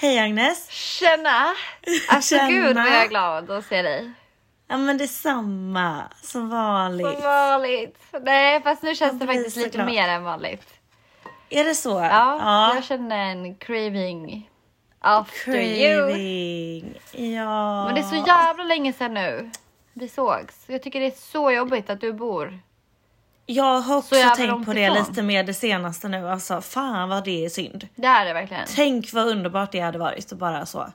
Hej Agnes! Tjena! Alltså Tjena. gud vad jag är glad att se dig. Ja men detsamma, som vanligt. Som vanligt. Nej fast nu känns Jag det faktiskt lite glad. mer än vanligt. Är det så? Ja, jag känner en craving after you. Craving. Ja. Men det är så jävla länge sedan nu vi sågs. Jag tycker det är så jobbigt att du bor. Jag har också tänkt på det ifrån. lite mer det senaste nu. Alltså fan vad det är synd. Det är det verkligen. Tänk vad underbart det hade varit att bara så.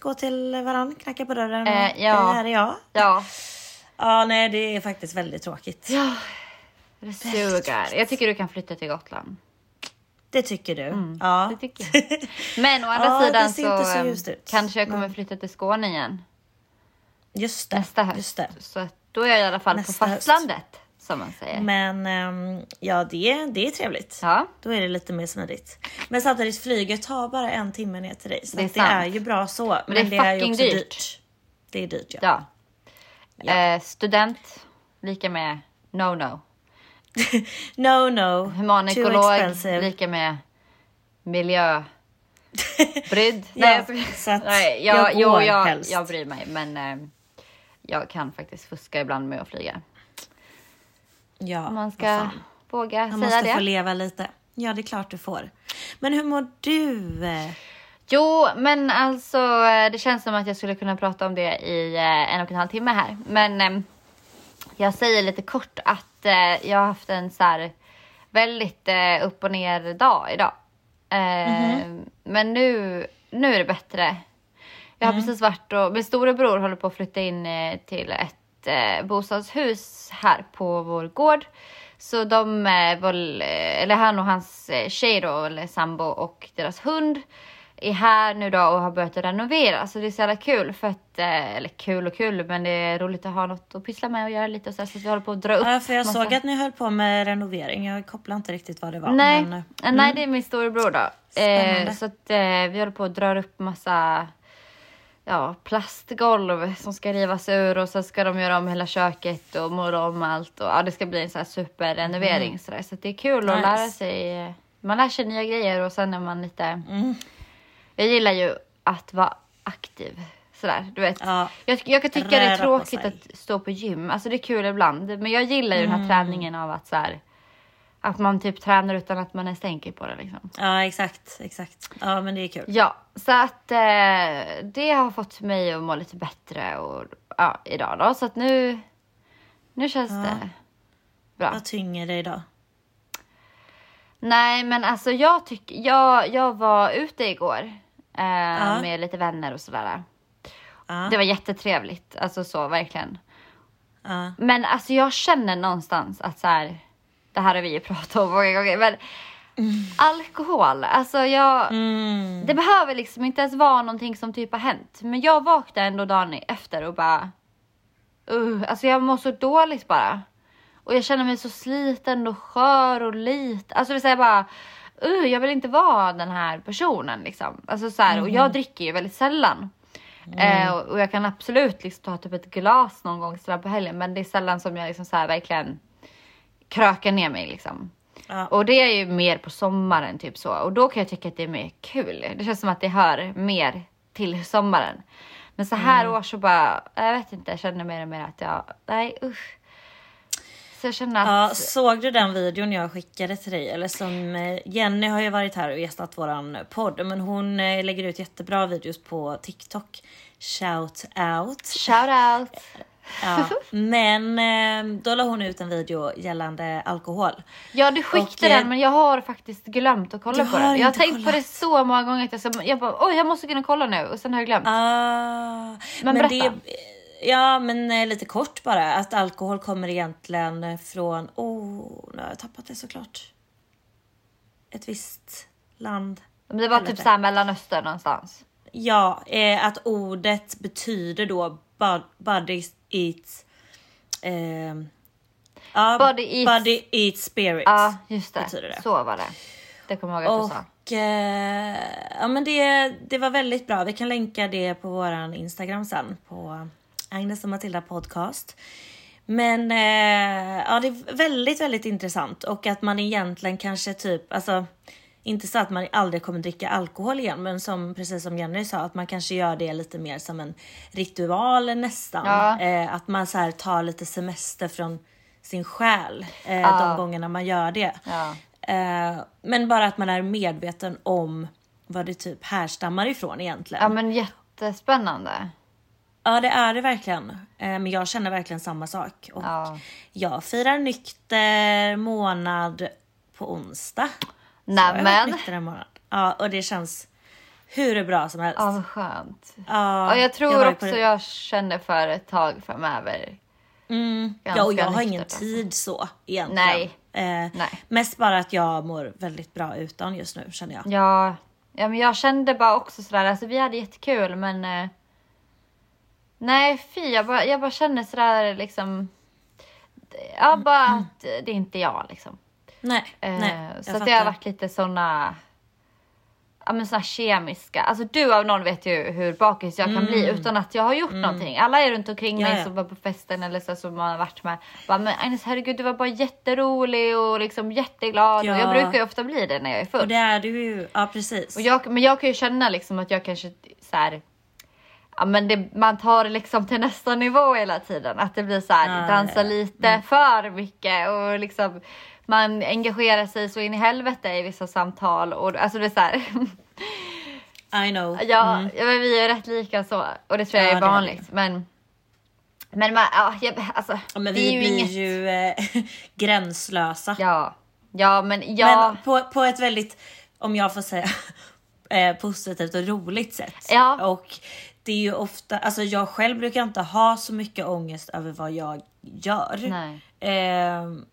Gå till varann, knacka på dörren. och, Eh, ja. "Hej, Här är jag. Ja, Ja nej det är faktiskt väldigt tråkigt. ja. Det suger. Jag tycker du kan flytta till Gotland. Det tycker du? Ja. Det tycker jag. Men å andra Ja, det sidan så, så ut. kanske jag kommer flytta till Skåne igen Just det. nästa höst. Just det. Så då är jag i alla fall Nästa på höst. Som man säger. Men ehm, ja det, det är trevligt. Ja, Då är det lite mer smidigt. Men samtidigt flyget tar bara en timme ner till dig. Så Det är det, är ju bra så. Men, det är det är ju också dyrt. dyrt. Det är dyrt ja. ja. Ja. Eh, student lika med no no. No no. Humanekolog lika med miljö. Brydd. Ja, Nej, jag skojar. så att Nej, jag jag, jo, jag, helst. jag bryr mig men eh, jag kan faktiskt fuska ibland med att flyga. Ja, man ska våga Man säga måste det. få leva lite. Ja det är klart du får. Men hur mår du? Jo, men alltså det känns som att jag skulle kunna prata om det i eh, en och en halv timme här. Men eh, jag säger lite kort att eh, jag har haft en så här väldigt eh, upp och ner dag idag. Eh, Men nu, nu är det bättre. Jag har precis varit och min storebror håller på att flytta in till ett eh, bostadshus här på vår gård. Så de, eh, väl, eh, eller han och hans eh, tjej då, eller sambo och deras hund är här nu då och har börjat renovera. Så det är så jävla kul för att, eller kul och kul, men det är roligt att ha något att pyssla med och göra lite och så, så att vi håller på att dra upp. Ja, för jag massa- såg att ni höll på med renovering. Jag kopplar inte riktigt vad det var. Nej, Men, nej det är min storebror då. Eh, så att eh, vi håller på att dra upp massa ja, plastgolv som ska rivas ur och sen ska de göra om hela köket och måla om allt och ja, det ska bli en sån här superrenovering så där. Så att det är kul att Mm. Nice. lära sig. Man lär sig nya grejer och sen är man lite. Mm. Jag gillar ju att vara aktiv sådär, du vet. Ja. Jag, jag kan tycka det är tråkigt att stå på gym. Alltså det är kul ibland, men jag gillar ju den Mm. här träningen av att så här, att man typ tränar utan att man ens tänker på det liksom. ja exakt, exakt. Ja men det är kul. Ja, så att eh, det har fått mig att må lite bättre och ja, idag då. Så att nu, nu känns det bra. Vad tynger det idag? Nej, men alltså jag tycker, jag, jag var ute igår eh, Ja. med lite vänner och sådär. Ja. Det var jättetrevligt, alltså så verkligen. Ja. Men alltså jag känner någonstans att så här, det här har vi ju pratat om många gånger, men alkohol, alltså jag, Mm. det behöver liksom inte ens vara någonting som typ har hänt. Men jag vaknade ändå dagen efter och bara, uh, alltså jag mår så dåligt bara. Och jag känner mig så sliten och skör och lit. Alltså det vill säga bara, uh, jag vill inte vara den här personen liksom. Alltså så här, och jag dricker ju väldigt sällan. Eh, och, och jag kan absolut liksom ta typ ett glas någon gång sådär på helgen. Men det är sällan som jag liksom så här verkligen krökar ner mig liksom. Ja. Och det är ju mer på sommaren typ så. Och då kan jag tycka att det är mer kul. Det känns som att det hör mer till sommaren. Men så här Mm. år så bara, jag vet inte, jag känner mer och mer att jag, nej usch. Så jag känner Ja, att, såg du den videon jag skickade till dig? Eller som eh, Jenny har ju varit här och gästat våran podd, men hon eh, lägger ut jättebra videos på TikTok. Shout out. shout out. Ja, men eh, då la hon ut en video gällande alkohol. Ja du skickade Och, eh, den men jag har faktiskt glömt att kolla på den. Jag har tänkt på kollat. det så många gånger att jag, så- jag bara, oj jag måste kunna kolla nu och sen har jag glömt. Ah, Men berätta. ja, men eh, lite kort bara. Att alkohol kommer egentligen från... Oh, nu har jag tappat det såklart. ett visst land. Men det var typ såhär mellanöstern någonstans. Ja, eh, att ordet betyder då body eats... Eh, ja, Body eats- body eats spirit. Ja, just det. det. Så var det. Det kommer jag ihåg att du sa. Eh, ja, men det, det var väldigt bra. Vi kan länka det på våran Instagram sen på Agnes och Matilda podcast. Men eh, ja, det är väldigt, väldigt intressant och att man egentligen kanske typ, alltså inte så att man aldrig kommer dricka alkohol igen, men som precis som Jenny sa, att man kanske gör det lite mer som en ritual nästan. Ja. Eh, att man så här tar lite semester från sin själ eh, Ja. de gångerna man gör det. Ja. Eh, men bara att man är medveten om vad det typ härstammar ifrån egentligen. ja men jättespännande. Ja det är det verkligen. Eh, men jag känner verkligen samma sak. Och Ja. Jag firar nykter månad på onsdag. Så jag har varit Nämen. nykter en månad. Ja och det känns hur bra som helst. Ja vad skönt. Ja, Ja, jag tror på också det. jag känner för ett tag framöver. Mm. Ja och jag har ingen tid så egentligen. Nej. Eh, Nej. Mest bara att jag mår väldigt bra utan just nu känner jag. Ja, ja men jag kände bara också sådär, alltså vi hade jättekul men eh, Nej fy, jag bara, jag bara känner sådär liksom Ja bara att det är inte jag liksom. Nej, Eh, nej. så att det har varit lite såna Ja men såna kemiska, alltså du av någon vet ju hur bakis jag kan bli utan att jag har gjort någonting. Alla är runt omkring Mm. Ja, mig ja. som var på festen eller så som man har varit med. Bara, men Agnes herregud du var bara jätterolig och liksom jätteglad och Ja. jag brukar ju ofta bli det när jag är full. Och det är du ju, ja precis. Och jag, men jag kan ju känna liksom att jag kanske så här, ja men det, man tar det liksom till nästa nivå hela tiden. Att det blir så här, Ja, dansa ja, lite för mycket och liksom man engagerar sig så in i helvete i vissa samtal och alltså det är så här. I know. ja, Mm. ja, men vi är rätt lika så och det tror jag Ja, är det vanligt. Men, men man, ja, jag, alltså, Ja, men det vi är ju blir inget. ju eh, gränslösa. Ja, ja men ja. Men på, på ett väldigt, om jag får säga, eh, positivt och roligt sätt. Ja. Och det är ju ofta, alltså jag själv brukar inte ha så mycket ångest över vad jag gör. Nej. Ehm,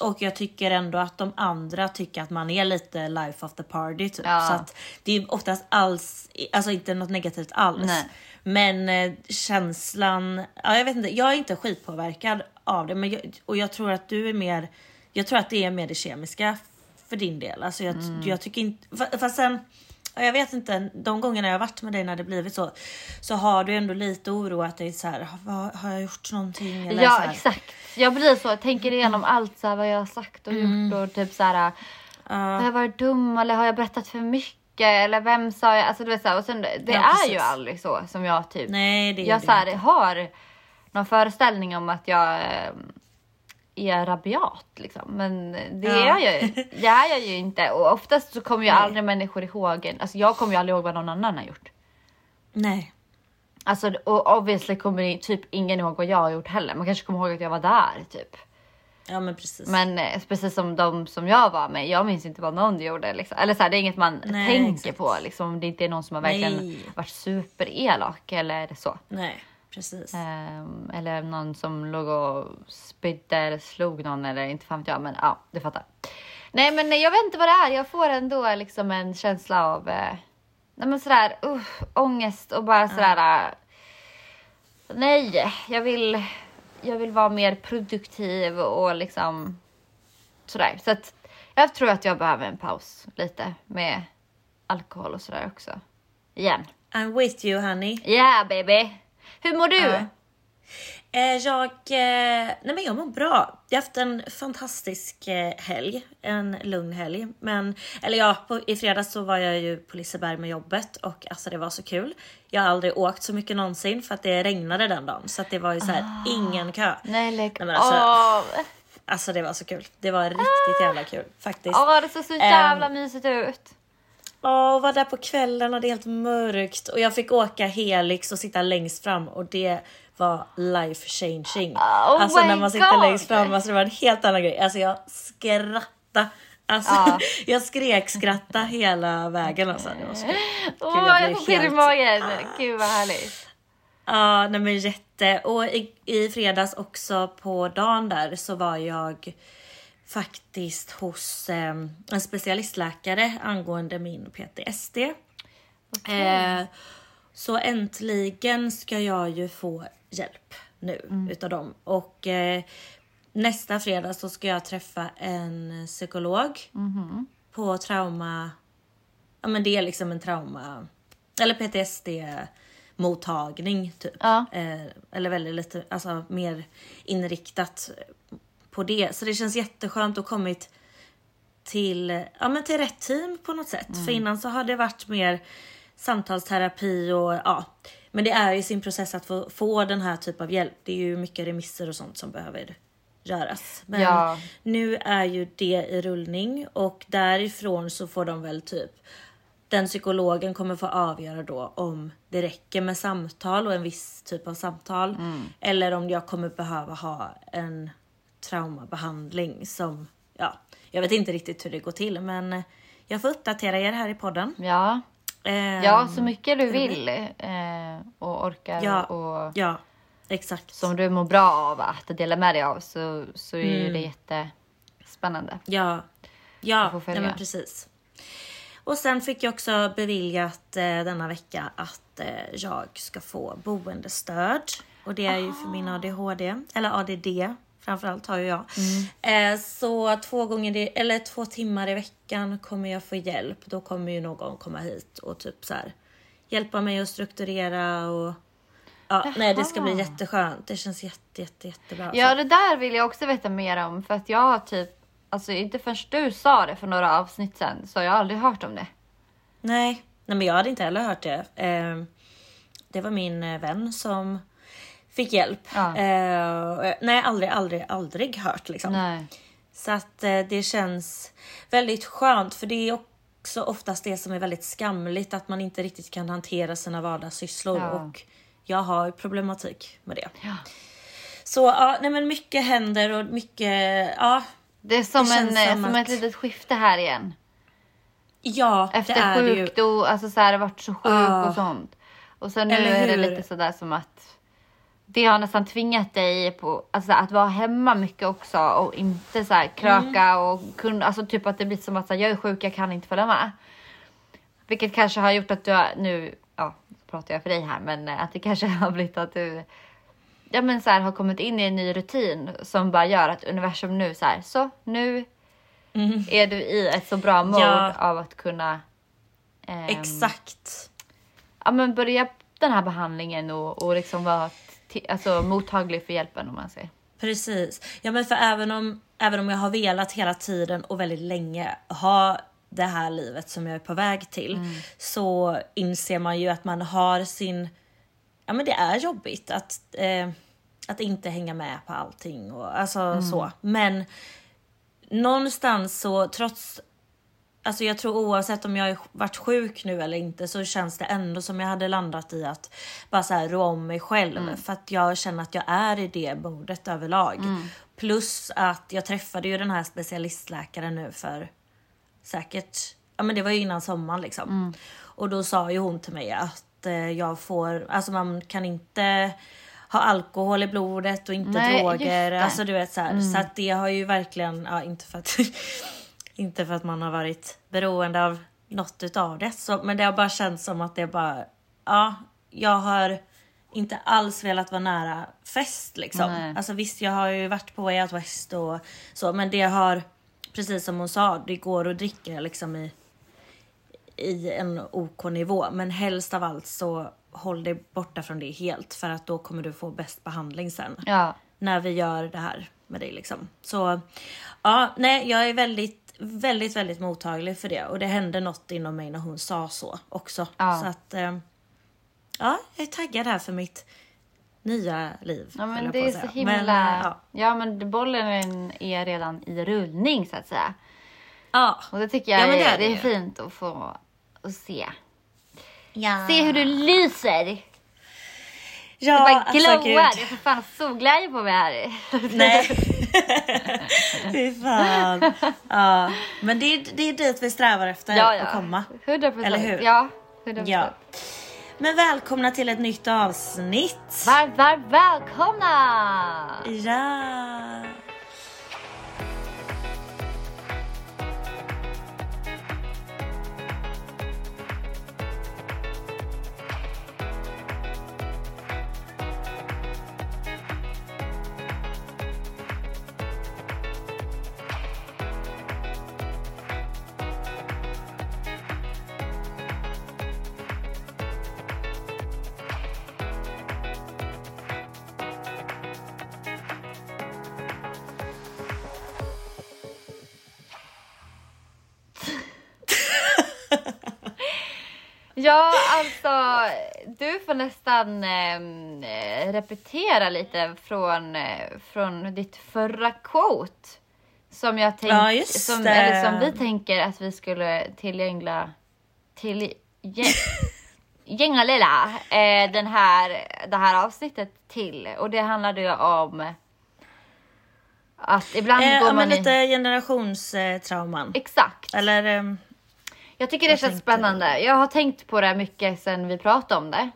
och jag tycker ändå att de andra tycker att man är lite life of the party typ. Ja. Så att det är oftast alls, alltså inte något negativt alls. Nej. Men eh, känslan, ja jag vet inte, jag är inte skitpåverkad av det. Men jag, och jag tror att du är mer, jag tror att det är mer det kemiska för din del. Alltså jag, Mm. jag tycker inte, fa- fast sen, jag vet inte, de gångerna jag har varit med dig när det blivit så, så har du ändå lite oroat dig så här, har, har jag gjort någonting? Eller Ja så exakt. Jag blir så, jag tänker igenom allt så här, vad jag har sagt och Mm. gjort och typ så här. Har jag varit dum eller har jag berättat för mycket? Eller vem sa jag? Alltså du vet så här, och sen, det Ja, är precis. ju aldrig så som jag typ. Nej det är jag det så här, har någon föreställning om att jag eh, är rabiat liksom. Men det Ja. är jag ju. Det är jag ju inte. Och oftast så kommer ju Nej. aldrig människor ihåg en. Alltså jag kommer ju aldrig ihåg vad någon annan har gjort. Nej. Alltså och obviously kommer typ ingen ihåg vad jag har gjort heller. Man kanske kommer ihåg att jag var där typ. Ja men precis. Men eh, precis som de som jag var med, jag minns inte vad någon gjorde. Liksom. Eller så här, det är inget man Nej, tänker exakt. på. Liksom, om det inte är någon som har verkligen Nej. varit superelak eller så. Nej precis. Ehm, eller någon som låg och spydde eller slog någon eller inte fan vet jag. Men ja, du fattar. Nej men jag vet inte vad det är. Jag får ändå liksom en känsla av eh, nej, men sådär, uh, ångest och bara sådär. eh, nej, jag vill, jag vill vara mer produktiv och liksom sådär. Så att jag tror att jag behöver en paus lite med alkohol och sådär också. Igen. I'm with you honey. Yeah baby! Hur mår du? Ja. Eh, jag, eh, nej men jag mår bra. Jag har haft en fantastisk eh, helg. En lugn helg. Men, eller ja, på, i fredags så var jag ju på Liseberg med jobbet och alltså det var så kul. Jag har aldrig åkt så mycket någonsin för att det regnade den dagen. Så att det var ju så här ingen kö. Nej lägg men alltså- av! Alltså det var så kul. Det var riktigt jävla kul faktiskt. Åh det såg så jävla mysigt ut. Ja, och var där på kvällen och det är helt mörkt och jag fick åka Helix och sitta längst fram och det var life changing. Oh alltså när man sitter God. längst fram, alltså det var en helt annan grej. Alltså jag skrattade. Alltså Ja. jag skrek skratta hela vägen alltså. Det var så kul. Åh Gud, jag, får pirr i magen. Gud vad härligt. Ja, nej men jätte. Och i, i fredags också på dagen där så var jag faktiskt hos eh, en specialistläkare angående min PTSD. Eh, så äntligen ska jag ju få hjälp nu Mm. utav dem. Och eh, nästa fredag så ska jag träffa en psykolog Mhm. på trauma... Ja men det är liksom en trauma... Eller PTSD mottagning typ. Ja. Eh, eller väldigt lite, alltså mer inriktat på det. Så det känns jätteskönt att ha kommit till, ja, men till rätt team på något sätt. För innan så har det varit mer samtalsterapi och ja. Men det är ju sin process att få, få den här typen av hjälp. Det är ju mycket remisser och sånt som behöver göras. Men Ja. nu är ju det i rullning och därifrån så får de väl typ den psykologen kommer få avgöra då om det räcker med samtal och en viss typ av samtal. Eller om jag kommer behöva ha en traumabehandling som, ja, jag vet inte riktigt hur det går till men jag får uppdatera er här i podden. Ja. Ehm, ja, så mycket du vill eh, och orkar Ja. och Ja, exakt. som du mår bra av att dela med dig av så, så är ju Mm. det jättespännande. Ja, ja, följa. men precis. Och sen fick jag också beviljat eh, denna vecka att eh, jag ska få boendestöd. Och det är ju för min ADHD, eller ADD framförallt har ju jag. Eh, så två, gånger i, eller två timmar i veckan kommer jag få hjälp. Då kommer ju någon komma hit och typ så här hjälpa mig att strukturera och Ja, nej det ska bli jätteskönt. Det känns jätte, jätte, jättebra. Ja, det där vill jag också veta mer om för att jag har typ, alltså inte förrän du sa det för några avsnitt sen så har jag aldrig hört om det. Nej, nej men jag hade inte heller hört det. Eh, det var min eh, vän som fick hjälp. Ja. Eh, nej, aldrig, aldrig, aldrig hört liksom. Nej. Så att eh, det känns väldigt skönt för det är också oftast det som är väldigt skamligt att man inte riktigt kan hantera sina vardagssysslor Ja. och jag har problematik med det. Ja. Så ja, nej men mycket händer och mycket, ja. Det är som, Det en, som som att- ett litet skifte här igen. Ja, det Efter är det ju. sjukdom, alltså så här, varit så sjuk Ja. och sånt. Och sen nu är det lite sådär som att det har nästan tvingat dig på alltså, att vara hemma mycket också och inte så här kröka Mm. och kunna, alltså typ att det blir som att här, jag är sjuk, jag kan inte följa med. Vilket kanske har gjort att du har, nu, ja, pratar jag för dig här, men eh, att det kanske har blivit att du ja, men så här, har kommit in i en ny rutin som bara gör att universum nu så här, så nu Mm. är du i ett så bra mode Ja. av att kunna ehm, Exakt. ja, men börja den här behandlingen och, och liksom vara alltså, mottaglig för hjälpen om man säger. Precis. Ja men för även om, även om jag har velat hela tiden och väldigt länge ha det här livet som jag är på väg till så inser man ju att man har sin... Ja men det är jobbigt att, eh, att inte hänga med på allting och alltså så. Men någonstans så trots Alltså jag tror oavsett om jag varit sjuk nu eller inte så känns det ändå som jag hade landat i att bara så här rå om mig själv. För att jag känner att jag är i det modet överlag. Plus att jag träffade ju den här specialistläkaren nu för säkert, ja men det var ju innan sommaren liksom. Och då sa ju hon till mig att eh, jag får, alltså man kan inte ha alkohol i blodet och inte Nej, droger. Alltså du vet så här. Så att det har ju verkligen, ja inte för att Inte för att man har varit beroende av något utav det. Så, men det har bara känts som att det bara... Ja, jag har inte alls velat vara nära fest liksom. Nej. Alltså visst, jag har ju varit på Way Out West och så. Men det har, precis som hon sa, det går att dricka liksom i, i en OK nivå. Men helst av allt så håll dig borta från det helt. För att då kommer du få bäst behandling sen Ja, när vi gör det här med dig liksom. Så ja, nej, jag är väldigt, väldigt, väldigt mottaglig för det och det hände något inom mig när hon sa så också. Ja. Så att eh, ja, jag är taggad här för mitt nya liv. ja men det är så himla... Men, eh, ja. ja. men bollen är redan i rullning så att säga. ja. Och det tycker jag Ja, det är, är det är fint att få att se. ja. Se hur du lyser! Ja, Du bara alltså, glowar! gud. jag får fan solglädje på mig här. Nej. Fy fan. Ja, men det är, det är dit vi strävar efter ja, ja. att komma. 100 procent. Eller hur? Ja, 100 Ja. procent. Men välkomna till ett nytt avsnitt. Varmt, varmt välkomna! Ja. Du får nästan eh, repetera lite från, eh, från ditt förra quote. Som jag tänk, Ja, som, eller som vi tänker att vi skulle tillgängliga till gängalilla eh, den här, det här avsnittet till. Och det handlade ju om att ibland Eh, går man lite i... generationstrauman. Exakt. Eller, ehm, Jag tycker det Jag känns tänkte- spännande. Jag har tänkt på det mycket sen vi pratade om det.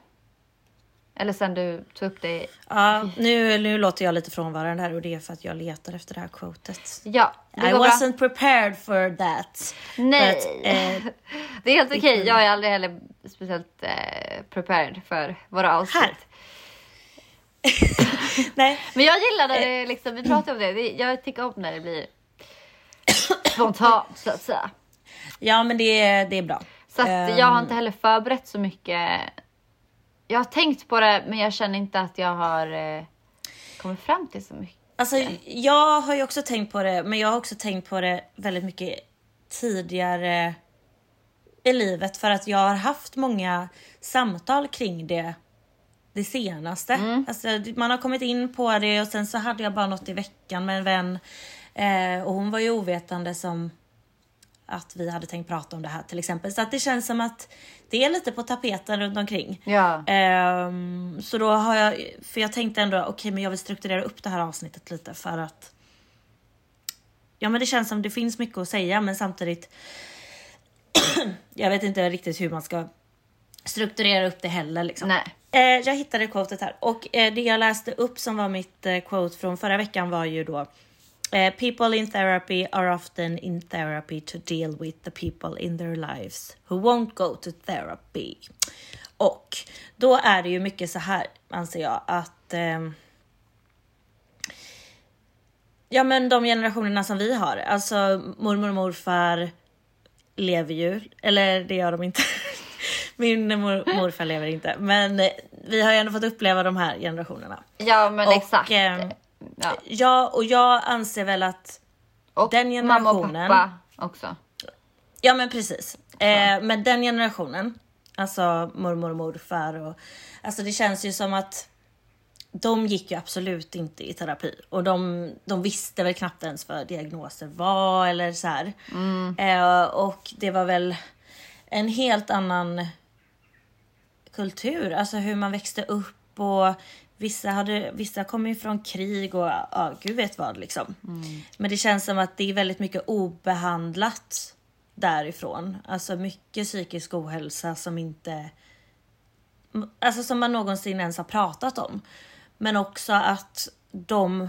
Eller sen du tog upp det. ja, nu, nu låter jag lite frånvarande här och det är för att jag letar efter det här quotet. Ja, det I går bra. wasn't prepared for that. Nej, But, eh, det är helt okej. Jag är aldrig heller speciellt eh, prepared för våra avsnitt. Här. nej, Men jag gillar när det liksom, vi pratar om det. det. Jag tycker om när det blir spontant så att säga. Ja men det, är- det är bra. Så att Ehm, jag har inte heller förberett så mycket. Jag har tänkt på det men jag känner inte att jag har eh, kommit fram till så mycket. Alltså jag har ju också tänkt på det, men jag har också tänkt på det väldigt mycket tidigare i livet för att jag har haft många samtal kring det det senaste. Mm. Alltså, man har kommit in på det och sen så hade jag bara något i veckan med en vän eh, och hon var ju ovetande som att vi hade tänkt prata om det här till exempel. Så att det känns som att det är lite på tapeten runt omkring. Ja. Ehm, så då har jag, för jag tänkte ändå, okej men jag vill strukturera upp det här avsnittet lite för att Ja men det känns som det finns mycket att säga men samtidigt Jag vet inte riktigt hur man ska strukturera upp det heller liksom. Nej. Eh, jag hittade quotet här och eh, det jag läste upp som var mitt eh, quote från förra veckan var ju då eh, People in therapy are often in therapy to deal with the people in their lives who won't go to therapy. Och då är det ju mycket så här anser jag att ehm, Ja men de generationerna som vi har, alltså mormor och morfar lever ju, eller det gör de inte. Min mor, morfar lever inte, men eh, vi har ju ändå fått uppleva de här generationerna. Ja men Och, exakt. ehm, ja. Ja, och jag anser väl att Och den mamma och generationen- pappa också. Ja men precis. Eh, men den generationen, alltså mormor och morfar och alltså det känns ju som att de gick ju absolut inte i terapi och de, de visste väl knappt ens vad diagnoser var eller så här. Eh, och det var väl en helt annan kultur, alltså hur man växte upp och vissa, hade, vissa kom ju från krig och ja, gud vet vad liksom. Men det känns som att det är väldigt mycket obehandlat därifrån. Alltså mycket psykisk ohälsa som inte Alltså som man någonsin ens har pratat om. Men också att de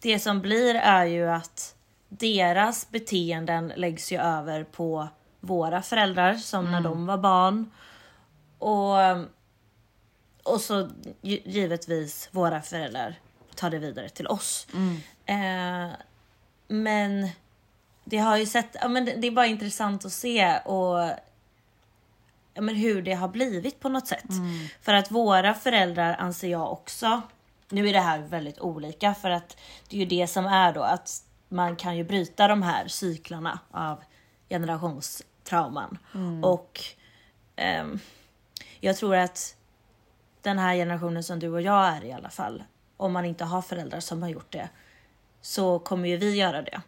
Det som blir är ju att deras beteenden läggs ju över på våra föräldrar som när de var barn. Och, och så gi- givetvis våra föräldrar tar det vidare till oss. Eh, men det har ju sett, ja, men det, det är bara intressant att se och ja, men hur det har blivit på något sätt. För att våra föräldrar anser jag också, nu är det här väldigt olika för att det är ju det som är då att man kan ju bryta de här cyklarna av generationstrauman. Och ehm, jag tror att den här generationen som du och jag är i alla fall, om man inte har föräldrar som har gjort det, så kommer ju vi göra det.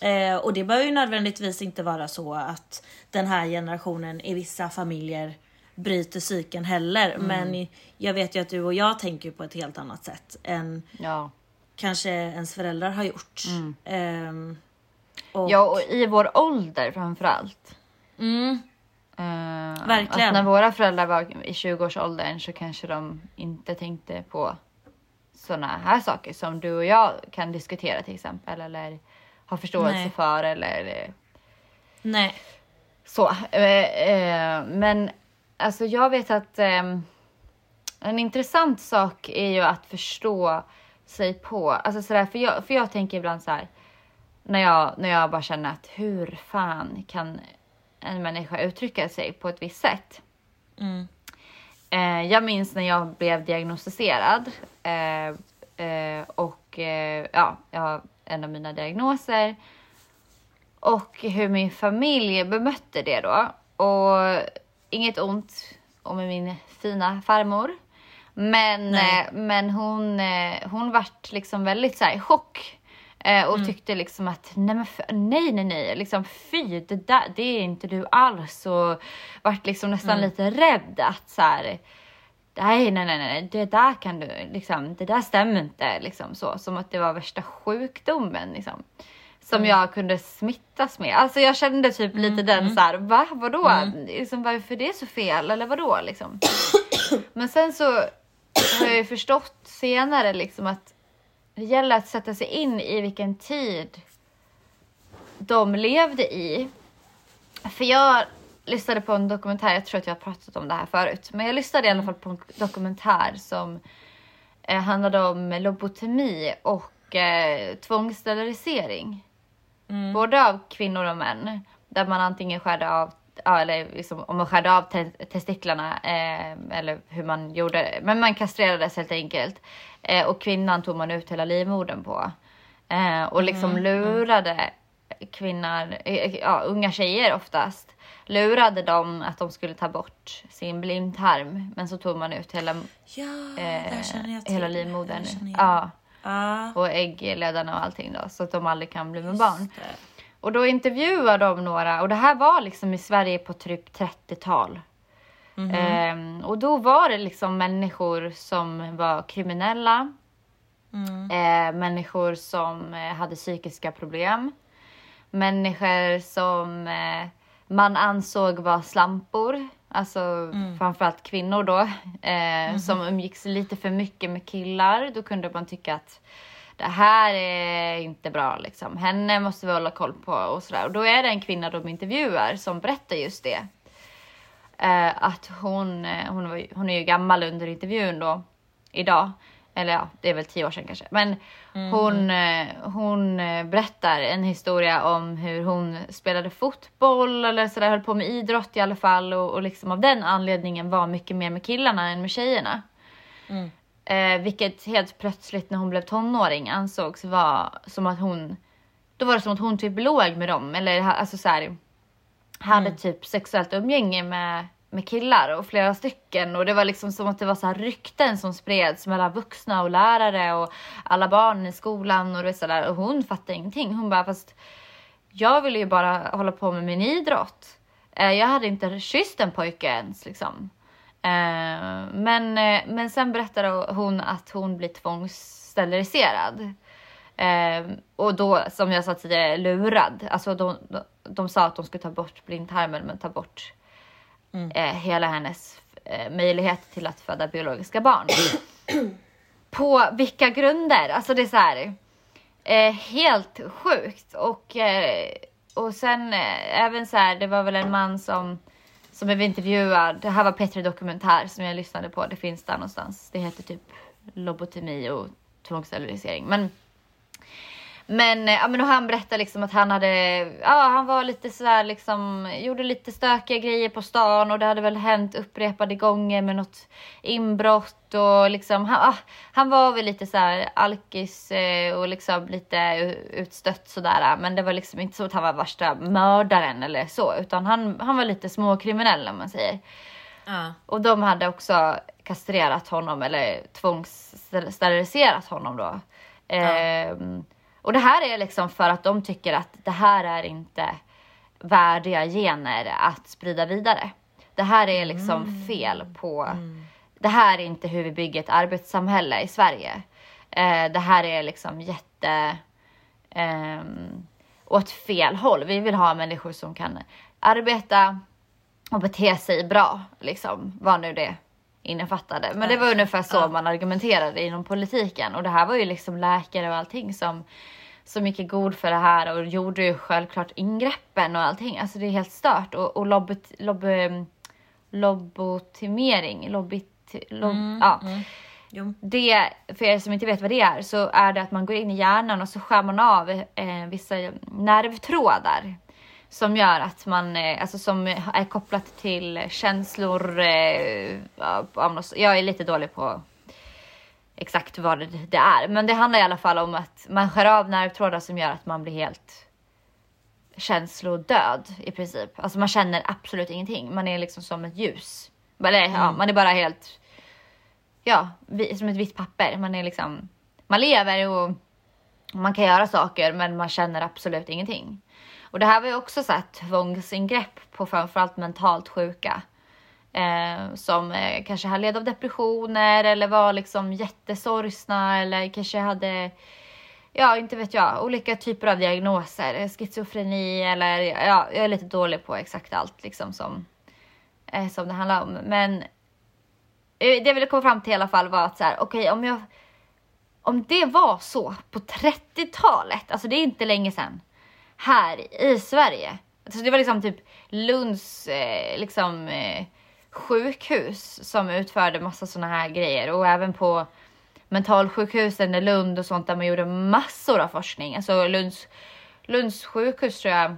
Eh, och det behöver ju nödvändigtvis inte vara så att den här generationen i vissa familjer bryter psyken heller. Men jag vet ju att du och jag tänker på ett helt annat sätt än Ja. kanske ens föräldrar har gjort. Ehm, och, ja, och i vår ålder framförallt. Mm, Uh, Verkligen. Att när våra föräldrar var i 20-årsåldern så kanske de inte tänkte på såna här saker som du och jag kan diskutera till exempel. Eller har förståelse Nej. för eller nej. så. Eh, eh, men alltså jag vet att ehm, en intressant sak är ju att förstå sig på, alltså sådär, för jag, för jag tänker ibland så här när jag, när jag bara känner att hur fan kan en människa uttrycka sig på ett visst sätt? Mm. Eh, jag minns när jag blev diagnostiserad eh, eh, och ja, jag har en av mina diagnoser. och hur min familj bemötte det då. Och inget ont om min fina farmor. Men, men hon, hon vart liksom väldigt så här i chock. Eh, och Mm. tyckte liksom att nej, men nej, nej, nej, liksom fy, det, där, det är inte du alls. Och vart liksom nästan Mm. lite rädd att så här, nej, nej, nej, nej, det där kan du, liksom, det där stämmer inte, liksom så. Som att det var värsta sjukdomen, liksom. Som Mm. jag kunde smittas med. Alltså jag kände typ lite den så här, va, vadå? Liksom, varför det är så fel, eller vadå, liksom. Men sen så har jag ju förstått senare liksom att det gäller att sätta sig in i vilken tid de levde i. För jag lyssnade på en dokumentär, jag tror att jag har pratat om det här förut, men jag lyssnade i alla fall på en dokumentär som eh, handlade om lobotomi och eh, tvångssterilisering. Både av kvinnor och män. Där man antingen skärde av, ja, eller liksom, om man skärde av te testiklarna eh, eller hur man gjorde. Men man kastrerades helt enkelt. Eh, och kvinnan tog man ut hela livmodern på. Eh, och liksom lurade kvinnor, eh, ja, unga tjejer oftast. Lurade dem att de skulle ta bort sin blindtarm. Men så tog man ut hela, Ja, eh, hela livmodern. Ja, Ja. och äggledarna och allting då. Så att de aldrig kan bli med barn. Just det. Och då intervjuade de några och det här var liksom i Sverige på typ 30-tal. Mhm. Ehm, och då var det liksom människor som var kriminella. Mm. Eh, människor som eh, hade psykiska problem. Människor som eh, man ansåg var slampor. Alltså Mm. framförallt kvinnor då. Eh, Mhm. Som umgicks lite för mycket med killar. Då kunde man tycka att det här är inte bra liksom. Henne måste vi hålla koll på och sådär. Och då är det en kvinna de intervjuar som berättar just det. Eh, att hon, eh, hon, var, hon är ju gammal under intervjun då idag. Eller ja, det är väl tio år sedan kanske. Men hon, eh, hon eh, berättar en historia om hur hon spelade fotboll eller sådär, höll på med idrott i alla fall. Och, och liksom av den anledningen var mycket mer med killarna än med tjejerna. Mm. Eh, vilket helt plötsligt när hon blev tonåring ansågs vara som att hon, då var det som att hon typ låg med dem. Eller alltså så här, hade typ sexuellt umgänge med, med killar och flera stycken. Och det var liksom som att det var så här rykten som spreds mellan vuxna och lärare och alla barn i skolan och det så där. Och hon fattade ingenting. Hon bara, fast jag ville ju bara hålla på med min idrott. Eh, Jag hade inte kysst en pojke ens liksom. Eh, Men, eh, men sen berättade hon att hon blir tvångssteriliserad. Eh, och då, som jag sa tidigare, lurad. Alltså de, de, de sa att de skulle ta bort blindtarmen men ta bort eh, hela hennes möjlighet till att föda biologiska barn. På vilka grunder? Alltså det är så här. Helt sjukt. Och, och sen även så här, det var väl en man som, som blev intervjuad. Det här var Petri Dokumentär som jag lyssnade på. Det finns där någonstans. Det heter typ lobotomi och tvångssterilisering. Men men, eh, ja, men och han berättade liksom att han hade, ja han var lite sådär liksom, gjorde lite stökiga grejer på stan och det hade väl hänt upprepade gånger med något inbrott och liksom, han, ah, han var väl lite såhär alkis eh, och liksom lite utstött sådär. Men det var liksom inte så att han var värsta mördaren eller så, utan han, han var lite småkriminell om man säger. Ja. Och de hade också kastrerat honom eller tvångssteriliserat honom då. Ehm, och det här är liksom för att de tycker att det här är inte värdiga gener att sprida vidare. Det här är liksom fel på... Det här är inte hur vi bygger ett arbetssamhälle i Sverige. Eh, det här är liksom jätte... ehm, åt fel håll. Vi vill ha människor som kan arbeta och bete sig bra, liksom. Vad nu det innefattade. Men det var ungefär så Ja. man argumenterade inom politiken. Och det här var ju liksom läkare och allting som, som gick i god för det här och gjorde ju självklart ingreppen och allting. Alltså det är helt stört. Och, och lobbet, lobb, lobotimering, lobbit, lob, ja. Jo. Det, för er som inte vet vad det är, så är det att man går in i hjärnan och så skär man av eh, vissa nervtrådar. Som gör att man, eh, alltså som är kopplat till känslor. Eh, jag är lite dålig på exakt vad det, är. Men det handlar i alla fall om att man skär av nervtrådar som gör att man blir helt känslodöd i princip. Alltså man känner absolut ingenting. Man är liksom som ett ljus. Eller ja, man är bara helt, ja, som ett vitt papper. Man är liksom, man lever och man kan göra saker men man känner absolut ingenting. Och det här var ju också så här tvångsingrepp på framförallt mentalt sjuka. Eh, som eh, kanske har led av depressioner eller var liksom jättesorgsna eller kanske hade, ja inte vet jag, olika typer av diagnoser. Schizofreni eller ja, jag är lite dålig på exakt allt liksom som, eh, som det handlar om. Men eh, det jag ville komma fram till i alla fall var att så här, okej om jag om det var så på 30-talet, alltså det är inte länge sedan, här i Sverige. Alltså det var liksom typ Lunds eh, liksom, eh, sjukhus som utförde massa såna här grejer och även på mentalsjukhusen i Lund och sånt där man gjorde massor av forskning. Alltså Lunds, Lunds sjukhus tror jag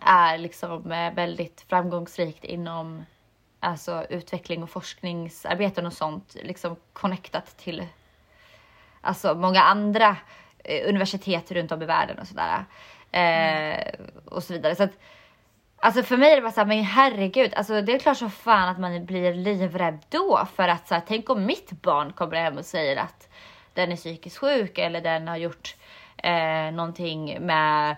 är liksom eh, väldigt framgångsrikt inom alltså utveckling och forskningsarbeten och sånt, liksom connectat till alltså många andra eh, universitet runt om i världen och sådär. Eh, och så vidare. Så att, alltså för mig är det bara såhär, men herregud, alltså det är klart som fan att man blir livrädd då för att så här, tänk om mitt barn kommer hem och säger att den är psykiskt sjuk eller den har gjort eh, någonting med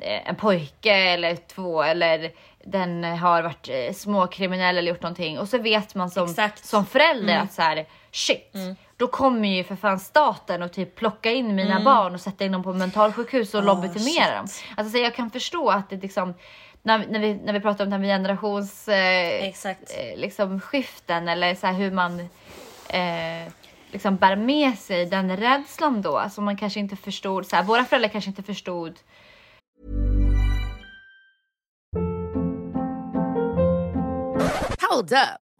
eh, en pojke eller två eller den har varit eh, småkriminell eller gjort någonting. Och så vet man som, Exakt. som förälder att så här, shit, då kommer ju för fan staten och typ plocka in mina barn och sätta in dem på mentalsjukhus och Oh, lobotomera dem. Alltså så jag kan förstå att det liksom när, när, vi, när vi pratar om det här med generations eh, Exakt. eh, liksom skiften eller så här hur man eh, liksom bär med sig den rädslan då som man kanske inte förstod. Så här, våra föräldrar kanske inte förstod Hold up.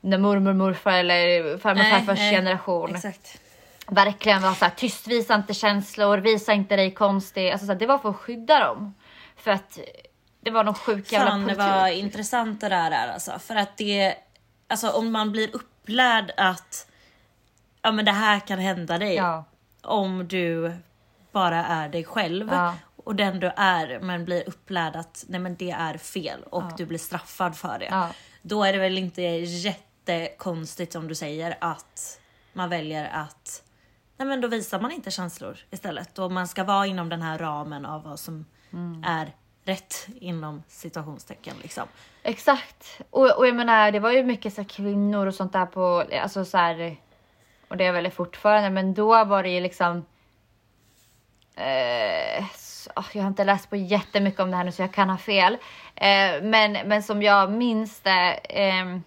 när mormor, morfar eller farmor, Nej, farfars nej. generation Exakt. verkligen var så här tyst, visa inte känslor, visa inte dig konstig. Alltså så här, det var för att skydda dem. För att det var någon sjuk jävla Fan det politik. var intressant det där är alltså. För att det, alltså om man blir upplärd att ja men det här kan hända dig. Ja. Om du bara är dig själv. Ja. Och den du är men blir upplärd att nej men det är fel och du blir straffad för det. Ja. Då är det väl inte jättekonstigt som du säger att man väljer att Nej men då visar man inte känslor istället. Och man ska vara inom den här ramen av vad som Mm. är rätt inom situationstecken liksom. Exakt. Och, och jag menar, det var ju mycket så kvinnor och sånt där på, alltså så här, och det är väl fortfarande, men då var det ju liksom eh, så, ah, jag har inte läst på jättemycket om det här nu så jag kan ha fel. Eh, men, men som jag minns det ehm,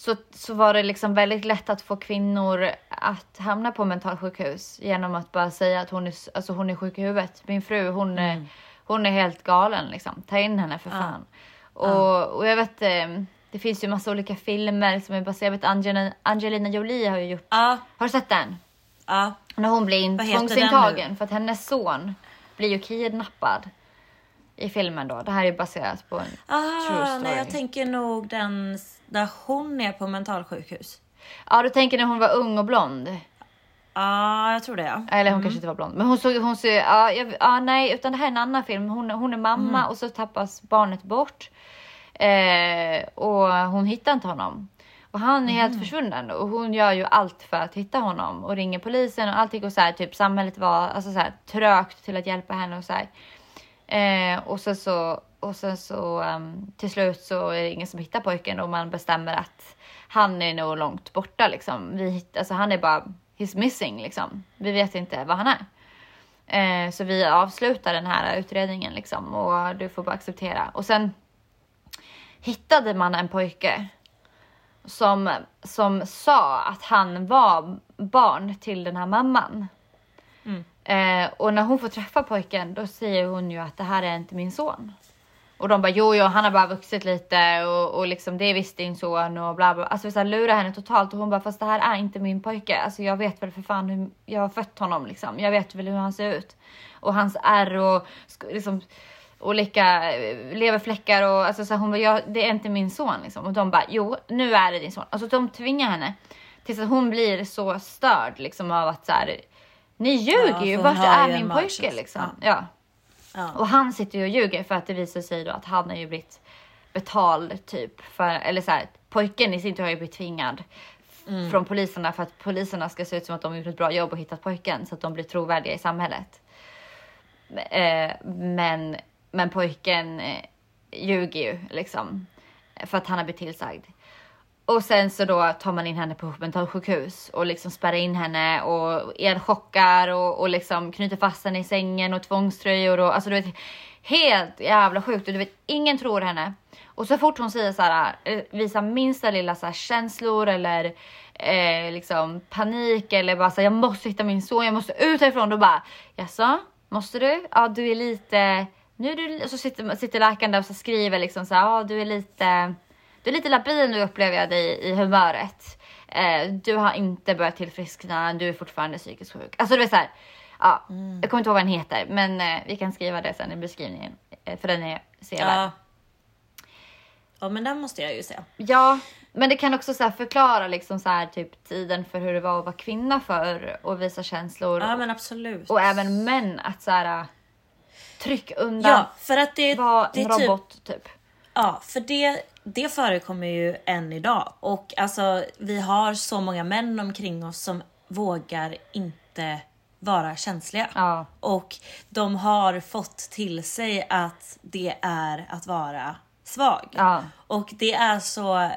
så, så var det liksom väldigt lätt att få kvinnor att hamna på mentalsjukhus genom att bara säga att hon är, alltså hon är sjuk i huvudet. Min fru hon, är, hon är helt galen liksom. Ta in henne för fan. Och, och jag vet, eh, det finns ju massa olika filmer som är baserade, vet Angelina, Angelina Jolie har ju gjort, Ja, har du sett den? ja. När hon blir tvångsintagen för att hennes son blir ju kidnappad i filmen då. Det här är baserat på en true Ah, story. nej, jag tänker nog den där hon är på mentalsjukhus. Ja, du tänker när hon var ung och blond. Ja, jag tror det ja. Eller hon kanske inte var blond. Men hon såg, hon såg, ja, ja nej, utan det här är en annan film. Hon, hon är mamma och så tappas barnet bort. Eh, och hon hittar inte honom. Och han är helt försvunnen och hon gör ju allt för att hitta honom och ringer polisen och allting och så här, typ samhället var alltså så här, trögt till att hjälpa henne och så här. Eh, och sen så och sen så um, till slut så är det ingen som hittar pojken och man bestämmer att han är nog långt borta liksom. Vi, alltså han är bara, he's missing liksom. Vi vet inte var han är. Eh, så vi avslutar den här utredningen liksom och du får bara acceptera. Och sen hittade man en pojke som, som sa att han var barn till den här mamman. Mm. Eh, och när hon får träffa pojken då säger hon ju att det här är inte min son. Och de bara jo, jo, han har bara vuxit lite och, och liksom det är visst din son och bla bla. Alltså vi så här, lurar henne totalt och hon bara fast det här är inte min pojke. Alltså jag vet väl för fan hur jag har fött honom liksom. Jag vet väl hur han ser ut. Och hans ärr och liksom olika eh, leverfläckar och alltså så här, hon bara ja, det är inte min son liksom. Och de bara jo, nu är det din son. Alltså de tvingar henne tills att hon blir så störd liksom av att så här, ni ljuger Ja, ju, vart är min pojke liksom? Ja. Ja. Ja. Och han sitter ju och ljuger för att det visar sig då att han har ju blivit betald typ för, eller så här, pojken i sin tur har ju blivit tvingad Mm. från poliserna för att poliserna ska se ut som att de har gjort ett bra jobb och hittat pojken så att de blir trovärdiga i samhället. Eh, men, men pojken eh, ljuger ju liksom för att han har blivit tillsagd. Och sen så då tar man in henne på mentalsjukhus och liksom spärrar in henne och elchockar och, och liksom knyter fast henne i sängen och tvångströjor och alltså du vet helt jävla sjukt och du vet ingen tror henne. Och så fort hon säger så här, eh, visar minsta lilla så här känslor eller eh, liksom panik eller bara så här, jag måste hitta min son, jag måste ut härifrån. Då bara jaså, måste du? Ja, du är lite nu är du, så sitter, sitter läkaren där och så skriver liksom så här, ja du är lite du är lite labil nu upplever jag dig i humöret. Eh, du har inte börjat tillfriskna, du är fortfarande psykiskt sjuk. Alltså du vet såhär, ja, jag kommer inte ihåg vad den heter men eh, vi kan skriva det sen i beskrivningen eh, för den är sevärd. Ja. ja, men den måste jag ju se. Ja, men det kan också så förklara liksom så här typ tiden för hur det var att vara kvinna för och visa känslor. Ja, men absolut. Och även män att så här tryck undan, Ja, för att det, var det en är typ robot typ. Ja, för det, det förekommer ju än idag. Och alltså, vi har så många män omkring oss som vågar inte vara känsliga. Ja. Och de har fått till sig att det är att vara svag. Ja. Och det är så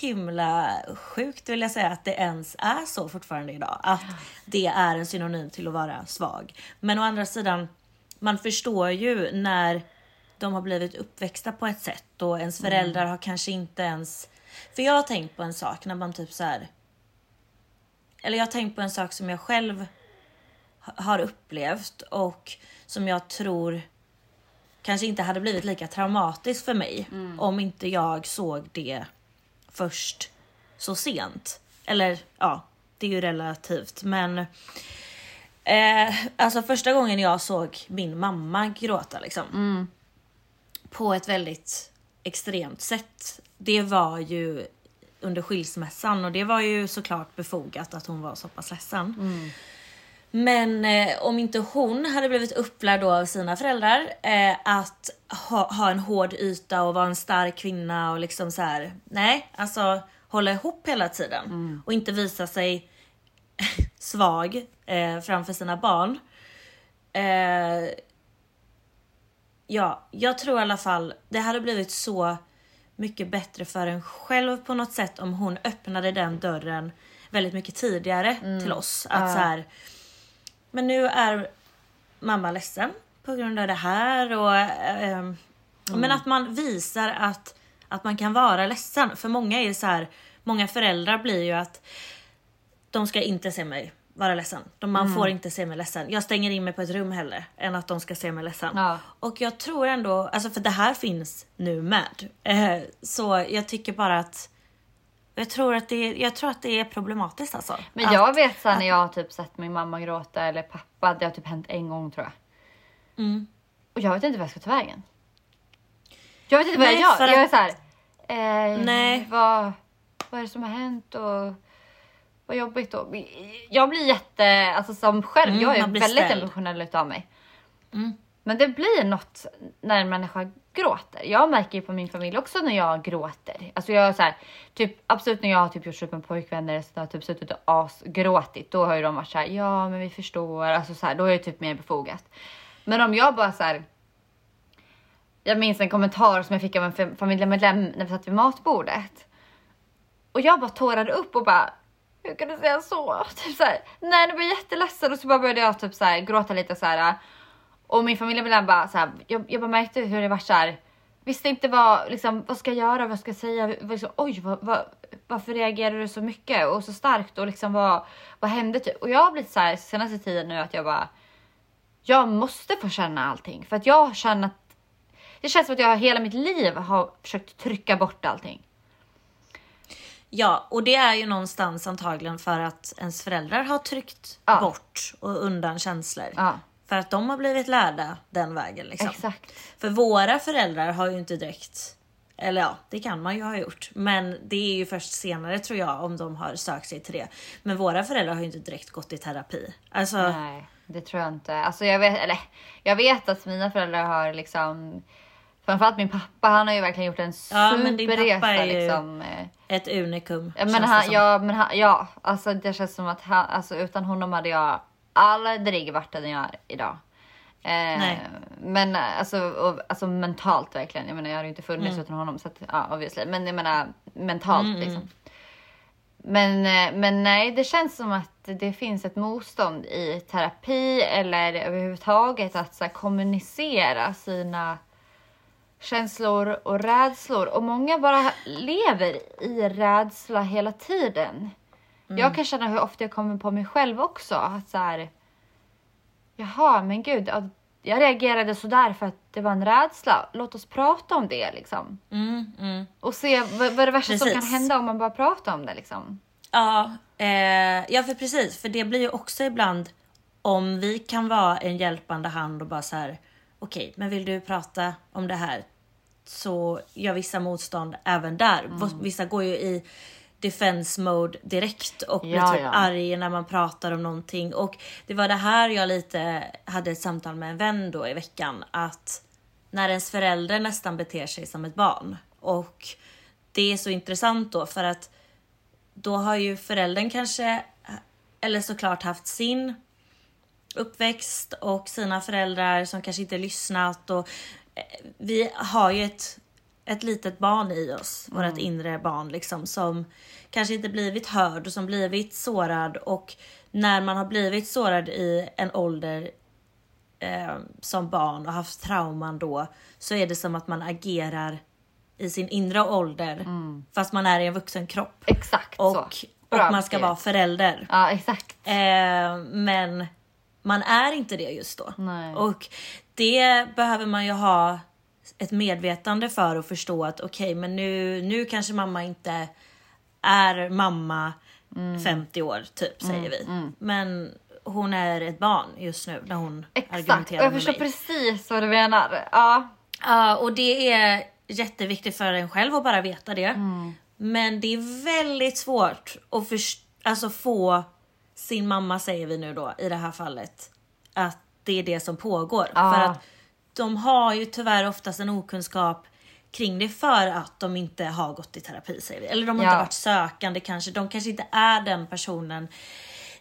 himla sjukt vill jag säga att det ens är så fortfarande idag. Att det är en synonym till att vara svag. Men å andra sidan, man förstår ju när de har blivit uppväxta på ett sätt och ens föräldrar har kanske inte ens... För jag har tänkt på en sak när man typ så här. Eller jag har tänkt på en sak som jag själv ha- har upplevt och som jag tror kanske inte hade blivit lika traumatiskt för mig om inte jag såg det först så sent. Eller ja, det är ju relativt men eh, alltså första gången jag såg min mamma gråta liksom på ett väldigt extremt sätt. Det var ju under skilsmässan och det var ju såklart befogat att hon var så pass ledsen. Men eh, om inte hon hade blivit upplärd då av sina föräldrar eh, att ha, ha en hård yta och vara en stark kvinna och liksom så här. Nej, alltså hålla ihop hela tiden och inte visa sig svag eh, framför sina barn. Eh, ja, jag tror i alla fall det hade blivit så mycket bättre för en själv på något sätt om hon öppnade den dörren väldigt mycket tidigare till oss. Att så här, men nu är mamma ledsen på grund av det här och ehm, men att man visar att, att man kan vara ledsen. För många är så här, många föräldrar blir ju att de ska inte se mig vara ledsen. De, man får inte se mig ledsen. Jag stänger in mig på ett rum hellre än att de ska se mig ledsen. Ja. Och jag tror ändå, alltså för det här finns nu med. Eh, så jag tycker bara att jag tror att det, jag tror att det är problematiskt alltså. Men Att- jag vet sen när jag har typ sett min mamma gråta eller pappa, det har typ hänt en gång tror jag. Mm. Och jag vet inte vad jag ska ta vägen. Jag vet inte vad Nej, jag gör. Jag är såhär, eh, Nej. Vad, vad är det som har hänt och vad jobbigt då. Jag blir jätte, alltså som själv, Mm, jag är väldigt ställd. emotionell utav mig. Mm. Men det blir något när en människa gråter. Jag märker ju på min familj också när jag gråter. Alltså jag är så här, typ absolut när jag har typ gjort slut med pojkvänner så har typ suttit och asgråtit. Då har ju de varit så här, ja men vi förstår. Alltså så här, då är det typ mer befogat. Men om jag bara så här. jag minns en kommentar som jag fick av en fam- familjemedlem när vi satt vid matbordet. Och jag bara tårade upp och bara, hur kan du säga så? Typ så här, nej, nu var jag jätteledsen och så bara började jag typ så här, gråta lite så här. Och min familjemedlem bara så här, jag, jag bara märkte hur det var så här. Visste inte vad, liksom, vad ska jag göra, vad ska jag säga? Liksom, Oj, vad, vad, varför reagerar du så mycket och så starkt och liksom vad, vad hände? Typ? Och jag har blivit så här senaste tiden nu att jag bara, jag måste få känna allting för att jag känner att det känns som att jag hela mitt liv har försökt trycka bort allting. Ja, och det är ju någonstans antagligen för att ens föräldrar har tryckt Ja. bort och undan känslor. Ja. För att de har blivit lärda den vägen liksom. Exakt. För våra föräldrar har ju inte direkt, eller ja, det kan man ju ha gjort. Men det är ju först senare tror jag om de har sökt sig till det. Men våra föräldrar har ju inte direkt gått i terapi. Alltså, Nej, det tror jag inte. Alltså jag vet, eller jag vet att mina föräldrar har liksom Framförallt min pappa, han har ju verkligen gjort en Ja, superresa ju- liksom. eh, ett unikum. Ja, men han, ja, men han, ja, alltså det känns som att han, alltså utan honom hade jag aldrig varit den jag är idag. Eh. Men alltså, och, alltså mentalt verkligen. Jag menar jag hade ju inte funnits Mm. utan honom så att, ja obviously. Men jag menar mentalt liksom. Men, eh, men nej, det känns som att det finns ett motstånd i terapi eller överhuvudtaget att så här, kommunicera sina känslor och rädslor. Och många bara lever i rädsla hela tiden. Jag kan känna hur ofta jag kommer på mig själv också. Att så här, Jaha, men gud. ja, Jag reagerade sådär för att det var en rädsla. Låt oss prata om det liksom. Mm, mm. Och se vad, vad är det värsta som kan Precis. hända om man bara pratar om det liksom. Ja, eh, ja för precis. För det blir ju också ibland om vi kan vara en hjälpande hand och bara så här. Okej, men vill du prata om det här? Så gör vissa motstånd även där. Mm. Vissa går ju i defense mode direkt och blir Ja, typ ja. arg när man pratar om någonting. Och det var det här jag lite hade ett samtal med en vän då i veckan. Att när ens förälder nästan beter sig som ett barn. Och det är så intressant då för att då har ju föräldern kanske, eller såklart haft sin uppväxt och sina föräldrar som kanske inte lyssnat och eh, vi har ju ett, ett litet barn i oss, vårt inre barn liksom som kanske inte blivit hörd och som blivit sårad och när man har blivit sårad i en ålder eh, som barn och haft trauman då så är det som att man agerar i sin inre ålder fast man är i en vuxen kropp. Exakt Och, så. och man ska vara förälder. Ja, exakt. Eh, men man är inte det just då. Nej. Och det behöver man ju ha ett medvetande för att förstå att okej, men nu, nu kanske mamma inte är mamma Mm. 50 år typ, säger vi. Men hon är ett barn just nu när hon Exakt. Argumenterar jag med förstår mig. precis vad du menar. Ja. Ja, och det är jätteviktigt för en själv att bara veta det. Mm. Men det är väldigt svårt att först- alltså få sin mamma, säger vi nu då i det här fallet, att det är det som pågår. Ja. För att de har ju tyvärr oftast en okunskap kring det för att de inte har gått i terapi säger vi. Eller de har Ja. inte varit sökande kanske. De kanske inte är den personen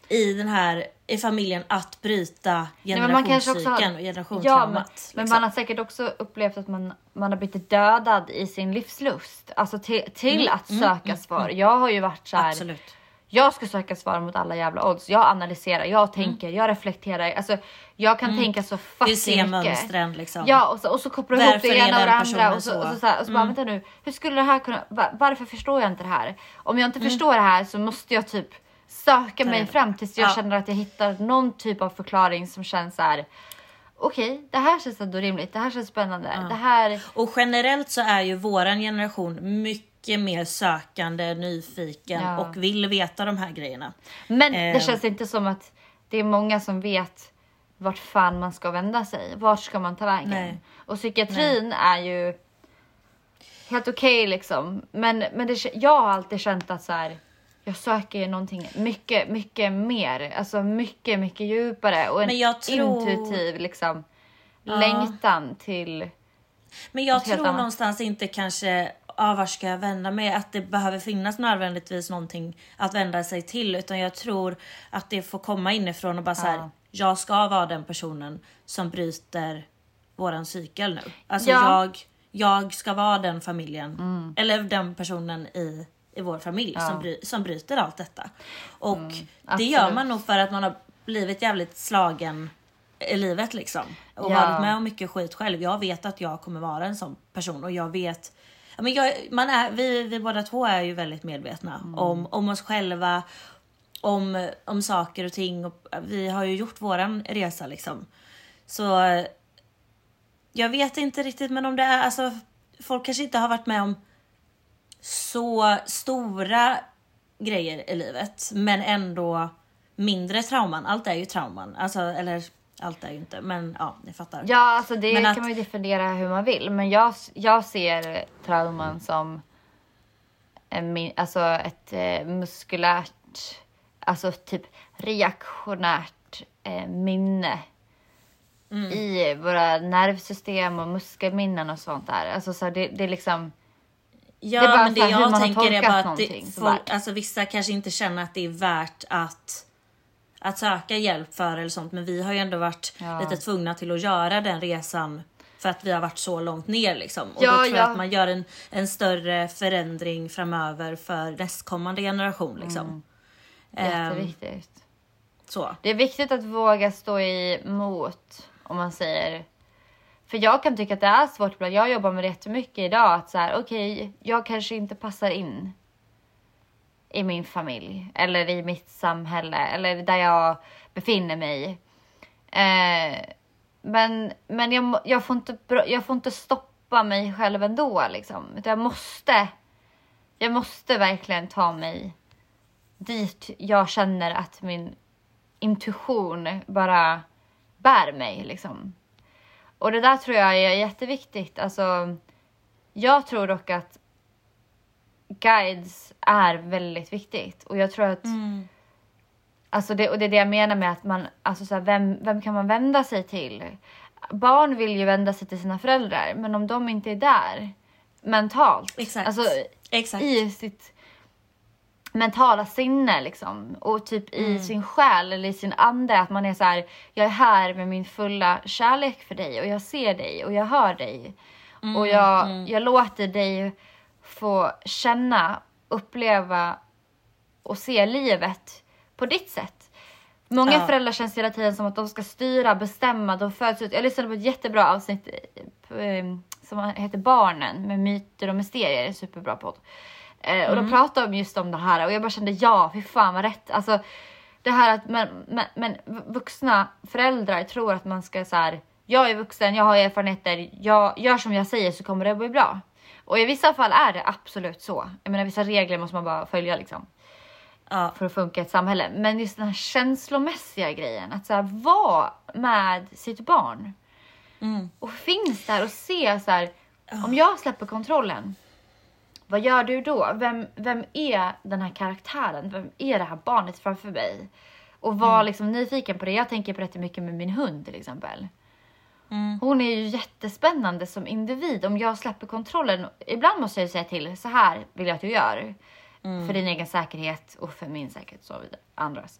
i den här i familjen att bryta men generationscykeln och ja, generationstraumat. men, men liksom. man har säkert också upplevt att man, man har blivit dödad i sin livslust. Alltså till, till att söka svar. Jag har ju varit så här. Absolut. Jag ska söka svar mot alla jävla odds. Jag analyserar, jag tänker, jag reflekterar. Alltså, jag kan tänka så fucking Du ser mycket. mönstren liksom. Ja och så, och så kopplar jag ihop det ena och det andra och så, så? och så, så, här, och så bara vänta nu. Hur skulle det här kunna, va- varför förstår jag inte det här? Om jag inte förstår det här så måste jag typ söka mig fram tills jag Ja. känner att jag hittar någon typ av förklaring som känns så här. Okej, det här känns ändå rimligt. Det här känns spännande. Det här. Och generellt så är ju våran generation mycket mer sökande, nyfiken Ja. och vill veta de här grejerna. Men det känns inte som att det är många som vet vart fan man ska vända sig. Vart ska man ta vägen? Nej. Och psykiatrin är ju helt okej liksom. Men, men det, jag har alltid känt att så här, jag söker ju någonting mycket, mycket mer. Alltså mycket, mycket djupare och en tror- intuitiv liksom längtan till... Men jag tror någonstans inte kanske, ah, var ska jag vända mig? Att det behöver finnas nödvändigtvis någonting att vända sig till. Utan jag tror att det får komma inifrån och bara så här, Ja. jag ska vara den personen som bryter våran cykel nu. Alltså Ja. jag, jag ska vara den familjen, eller den personen i, i vår familj som, bry, som bryter allt detta. Och det gör man nog för att man har blivit jävligt slagen i livet liksom. Och Ja. varit med om mycket skit själv. Jag vet att jag kommer vara en sån person och jag vet Ja, men jag, man är, vi, vi båda två är ju väldigt medvetna om, om oss själva, om, om saker och ting. Och vi har ju gjort våran resa liksom. Så jag vet inte riktigt men om det är, alltså folk kanske inte har varit med om så stora grejer i livet men ändå mindre trauman. Allt är ju trauman. Alltså, eller allt är ju inte men ja, ni fattar. Ja, alltså det Men kan att- man ju definiera hur man vill. Men jag, jag ser trauman som en, alltså ett eh, muskulärt, alltså typ reaktionärt eh, minne Mm. i våra nervsystem och muskelminnen och sånt där. Alltså så det, det är liksom, Ja, Det är bara men det jag tänker är bara att folk, alltså, vissa kanske inte känner att det är värt att, att söka hjälp för eller sånt. Men vi har ju ändå varit Ja. lite tvungna till att göra den resan för att vi har varit så långt ner liksom. Och Ja, då tror jag ja. att man gör en, en större förändring framöver för nästkommande generation liksom. Mm. Ehm, jätteviktigt. så. Det är viktigt att våga stå emot om man säger. För jag kan tycka att det är svårt ibland. Jag jobbar med det jättemycket idag. Att så här, okej, jag kanske inte passar in i min familj eller i mitt samhälle eller där jag befinner mig. Eh, men men jag, jag, får inte, jag får inte stoppa mig själv ändå liksom. Utan jag måste. Jag måste verkligen ta mig dit jag känner att min intuition bara bär mig liksom. Och det där tror jag är jätteviktigt. Alltså, jag tror dock att guides är väldigt viktigt och jag tror att Alltså det, och det är det jag menar med att man, alltså så här, vem, vem kan man vända sig till? Barn vill ju vända sig till sina föräldrar, men om de inte är där mentalt, Exakt. alltså Exakt. i sitt mentala sinne liksom och typ i sin själ eller i sin ande att man är så här, jag är här med min fulla kärlek för dig och jag ser dig och jag hör dig och jag, jag låter dig få känna, uppleva och se livet på ditt sätt. Många Ja. föräldrar känns hela tiden som att de ska styra, bestämma, de föds ut. Jag lyssnade på ett jättebra avsnitt eh, som heter Barnen med myter och mysterier, superbra podd. Eh, och de pratade om just om det här och jag bara kände ja, fy fan vad rätt. Alltså det här att men, men, men vuxna föräldrar tror att man ska så här. jag är vuxen, jag har erfarenheter, jag gör som jag säger så kommer det bli bra. Och i vissa fall är det absolut så. Jag menar vissa regler måste man bara följa liksom Ja. för att funka i ett samhälle. Men just den här känslomässiga grejen, att så här, vara med sitt barn. Och finns där och se så här, om jag släpper kontrollen, vad gör du då? Vem, vem är den här karaktären? Vem är det här barnet framför mig? Och var liksom nyfiken på det. Jag tänker på det mycket med min hund till exempel. Hon är ju jättespännande som individ om jag släpper kontrollen. Ibland måste jag ju säga till, så här vill jag att du gör. För din egen säkerhet och för min säkerhet och så vidare. Andras.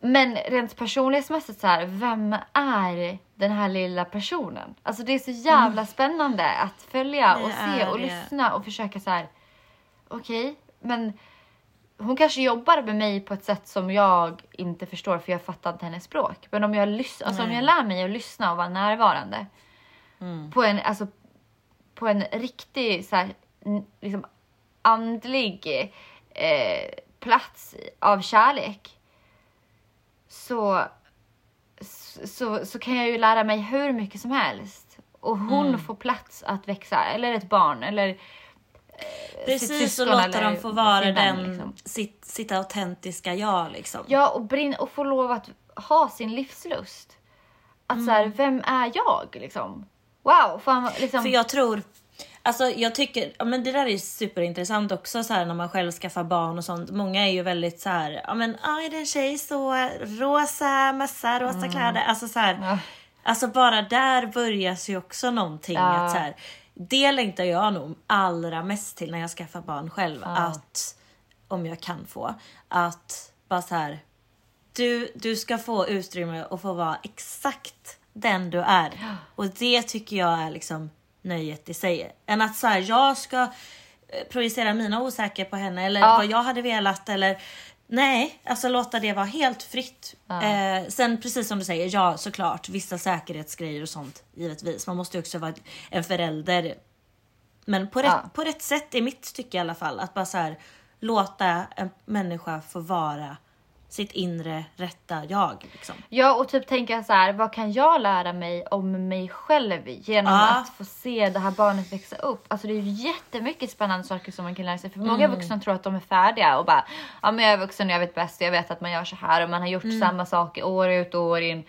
Men rent personlighetsmässigt så här, vem är den här lilla personen? Alltså det är så jävla spännande att följa Det och se och det. lyssna och försöka så här. Okej, men hon kanske jobbar med mig på ett sätt som jag inte förstår för jag fattar inte hennes språk. Men om jag, lys- alltså, om jag lär mig att lyssna och vara närvarande på en, alltså, på en riktig så här, liksom, andlig eh, plats av kärlek så, så, så kan jag ju lära mig hur mycket som helst. Och hon får plats att växa, eller ett barn, eller Precis, och låta dem få vara sin den, liksom. sitt, sitt autentiska jag liksom. Ja, och, brinn, och få lov att ha sin livslust. Att så här, vem är jag liksom? Wow, fan liksom. För jag tror, alltså jag tycker, ja men det där är superintressant också så här när man själv skaffar barn och sånt. Många är ju väldigt så här, ja men ah, är det en tjej så rosa mössa, rosa kläder. Alltså så här, Mm. Ja. alltså bara där börjar ju också någonting Ja. att så här, det längtar jag nog allra mest till när jag skaffar barn själv. Ja. Att, om jag kan få, att bara så här du, du ska få utrymme att få vara exakt den du är. Och det tycker jag är liksom nöjet i sig. Än att så här, jag ska eh, projicera mina osäker på henne eller Ja. vad jag hade velat eller Nej, alltså låta det vara helt fritt. Eh, sen precis som du säger, ja såklart vissa säkerhetsgrejer och sånt givetvis. Man måste ju också vara en förälder. Men på rätt, Ja. på rätt sätt i mitt tycke i alla fall. Att bara så här låta en människa få vara sitt inre rätta jag. Liksom. Ja och typ tänka så här, vad kan jag lära mig om mig själv genom Ja. att få se det här barnet växa upp? Alltså det är ju jättemycket spännande saker som man kan lära sig. För många vuxna tror att de är färdiga och bara, ja men jag är vuxen och jag vet bäst och jag vet att man gör så här och man har gjort samma saker år ut och år in.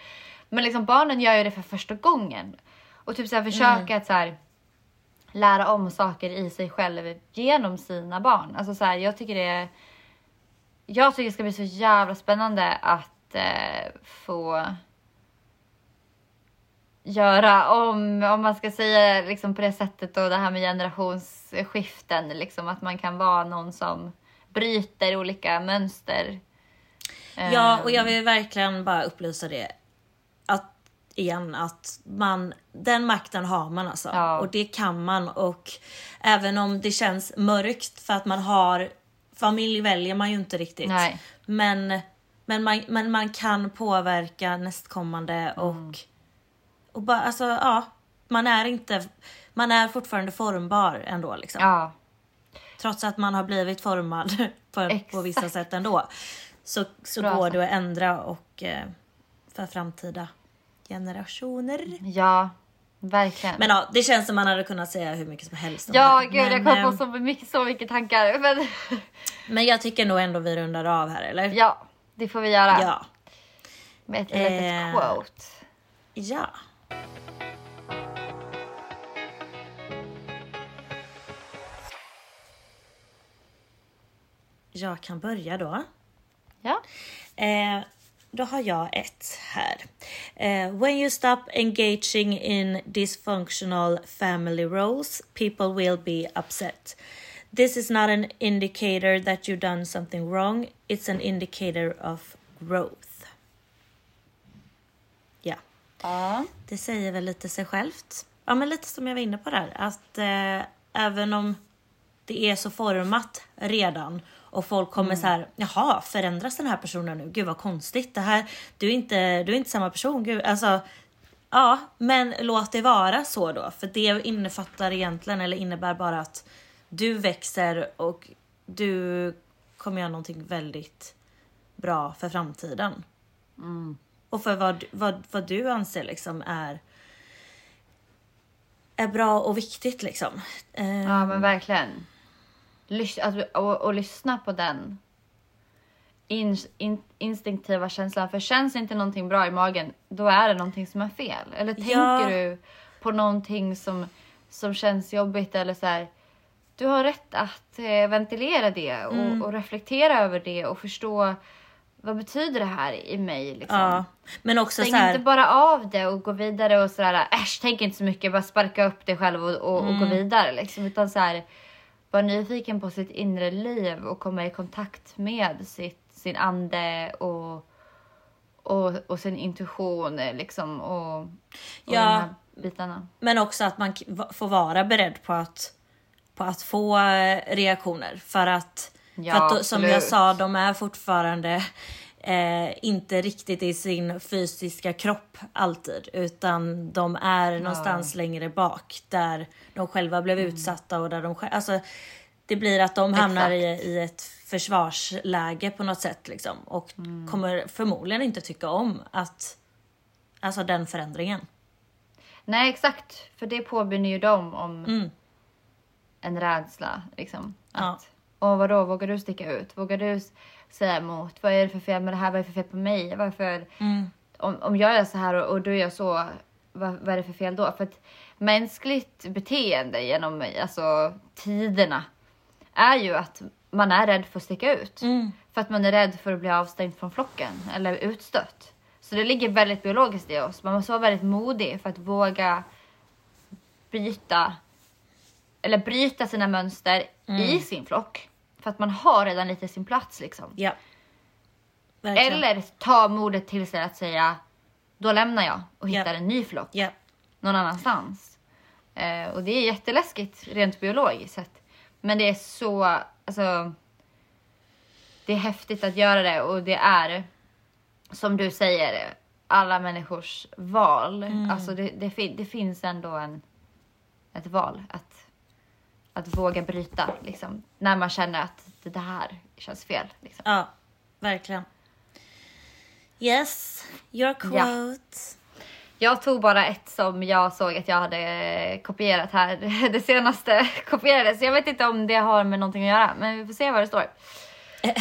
Men liksom barnen gör ju det för första gången. Och typ så här försöka att så här lära om saker i sig själv genom sina barn. Alltså så här, jag tycker det är jag tycker det ska bli så jävla spännande att eh, få göra om, om man ska säga liksom på det sättet och det här med generationsskiften, liksom att man kan vara någon som bryter olika mönster. Ja, och jag vill verkligen bara upplysa det. Att, igen, att man, den makten har man alltså. Ja. Och det kan man. Och även om det känns mörkt för att man har, familj väljer man ju inte riktigt. Nej. Men, men, man, men man kan påverka nästkommande och, Mm. och bara, alltså ja. Man är inte, man är fortfarande formbar ändå liksom. Ja, Trots att man har blivit formad på, på vissa sätt ändå. Så, så Bra går det att ändra och eh, för framtida generationer. ja, verkligen. Men ja, det känns som man hade kunnat säga hur mycket som helst om ja, det. gud jag men, kom på eh, så mycket, så mycket tankar. Men men jag tycker nog ändå vi rundar av här eller? ja, det får vi göra. Ja. Med ett litet Eh. quote. ja. Jag kan börja då. Ja. Eh, då har jag ett här. Eh, when you stop engaging in dysfunctional family roles, people will be upset. This is not an indicator that you've done something wrong. It's an indicator of growth. Ja, ja. det säger väl lite sig självt. Ja, men lite som jag var inne på där. Att eh, även om det är så format redan och folk kommer så här, jaha, förändras den här personen nu? Gud vad konstigt. Det här, du, är inte, du är inte samma person. Gud, alltså, ja, men låt det vara så då. För det innefattar egentligen, eller innebär bara att du växer och du kommer göra någonting väldigt bra för framtiden. Och för vad, vad, vad du anser liksom är är bra och viktigt liksom. Ja men verkligen. Lys- att, och, och lyssna på den in, in, instinktiva känslan. För känns inte någonting bra i magen, då är det någonting som är fel. Eller tänker Ja. du på någonting som, som känns jobbigt eller så här. Du har rätt att eh, ventilera det och, Mm. och reflektera över det och förstå vad betyder det här i mig liksom. Ja, men också Stäng så här, inte bara av det och gå vidare och sådär äsch tänk inte så mycket, bara sparka upp dig själv och, och, och Mm. gå vidare liksom. Utan så här, var nyfiken på sitt inre liv och komma i kontakt med sitt, sin ande och, och, och sin intuition liksom och, och Ja. de här bitarna. men också att man får vara beredd på att, på att få eh, reaktioner. För att, Ja, för att som jag sa, de är fortfarande eh, inte riktigt i sin fysiska kropp alltid. Utan de är någonstans längre bak där de själva blev utsatta och där de själva, alltså det blir att de hamnar i, i ett försvarsläge på något sätt liksom. Och Mm. kommer förmodligen inte tycka om att, alltså den förändringen. Nej exakt, för det påminner ju dem om Mm. en rädsla. Liksom. Ja. Att, Åh vadå, vågar du sticka ut? Vågar du säga emot? Vad är det för fel med det här? Vad är det för fel på mig? Varför? Mm. Om, om jag är så här och, och du gör så, vad, vad är det för fel då? För att mänskligt beteende genom alltså, tiderna är ju att man är rädd för att sticka ut. Mm. För att man är rädd för att bli avstängd från flocken eller utstött. Så det ligger väldigt biologiskt i oss. Man måste vara väldigt modig för att våga byta eller bryta sina mönster i sin flock. För att man har redan lite sin plats liksom. Ja. Verkligen. Eller ta modet till sig att säga då lämnar jag och Ja. hittar en ny flock Ja. någon annanstans. Eh, och det är jätteläskigt rent biologiskt sett. Men det är så, alltså. Det är häftigt att göra det och det är som du säger alla människors val. Alltså det, det, det finns ändå en, ett val att, att våga bryta liksom. När man känner att det där känns fel. Liksom. ja, verkligen. Yes, your quote. Jag tog bara ett som jag såg att jag hade kopierat här. Det senaste kopierades. Jag vet inte om det har med någonting att göra, men vi får se vad det står.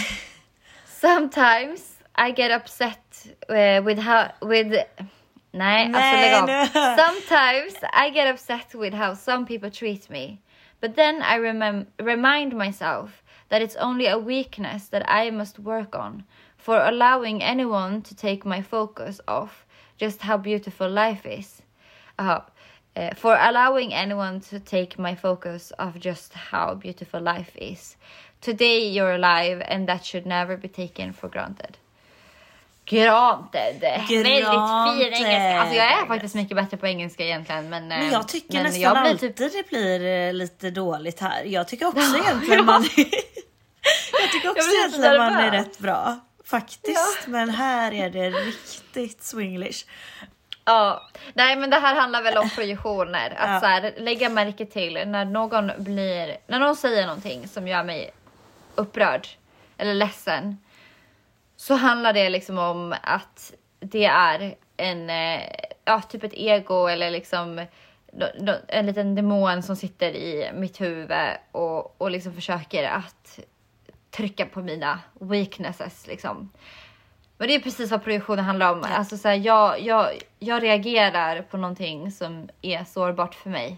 Sometimes I get upset eh, with how with Nej, alltså Nej, lägg av. Sometimes I get upset with how some people treat me. But then I remem- remind myself that it's only a weakness that I must work on for allowing anyone to take my focus off just how beautiful life is. Uh, uh, for allowing anyone to take my focus off just how beautiful life is. Today you're alive and that should never be taken for granted. Granted. Väldigt fin engelska. Alltså jag är faktiskt mycket bättre på engelska egentligen. Men, Men jag tycker men nästan jag blir alltid typ- det blir eh, lite dåligt här. Jag tycker också egentligen man Jag tycker också blir egentligen man är rätt bra. Faktiskt. Men här är det riktigt swinglish. Ja, nej men det här handlar väl om projektioner. Att Ja. så här, lägga märke till när någon blir, när någon säger någonting som gör mig upprörd eller ledsen. Så handlar det liksom om att det är en, eh, ja typ ett ego eller liksom en liten demon som sitter i mitt huvud och, och liksom försöker att trycka på mina weaknesses liksom. Men det är precis vad projektionen handlar om. Alltså så här, jag, jag, jag reagerar på någonting som är sårbart för mig.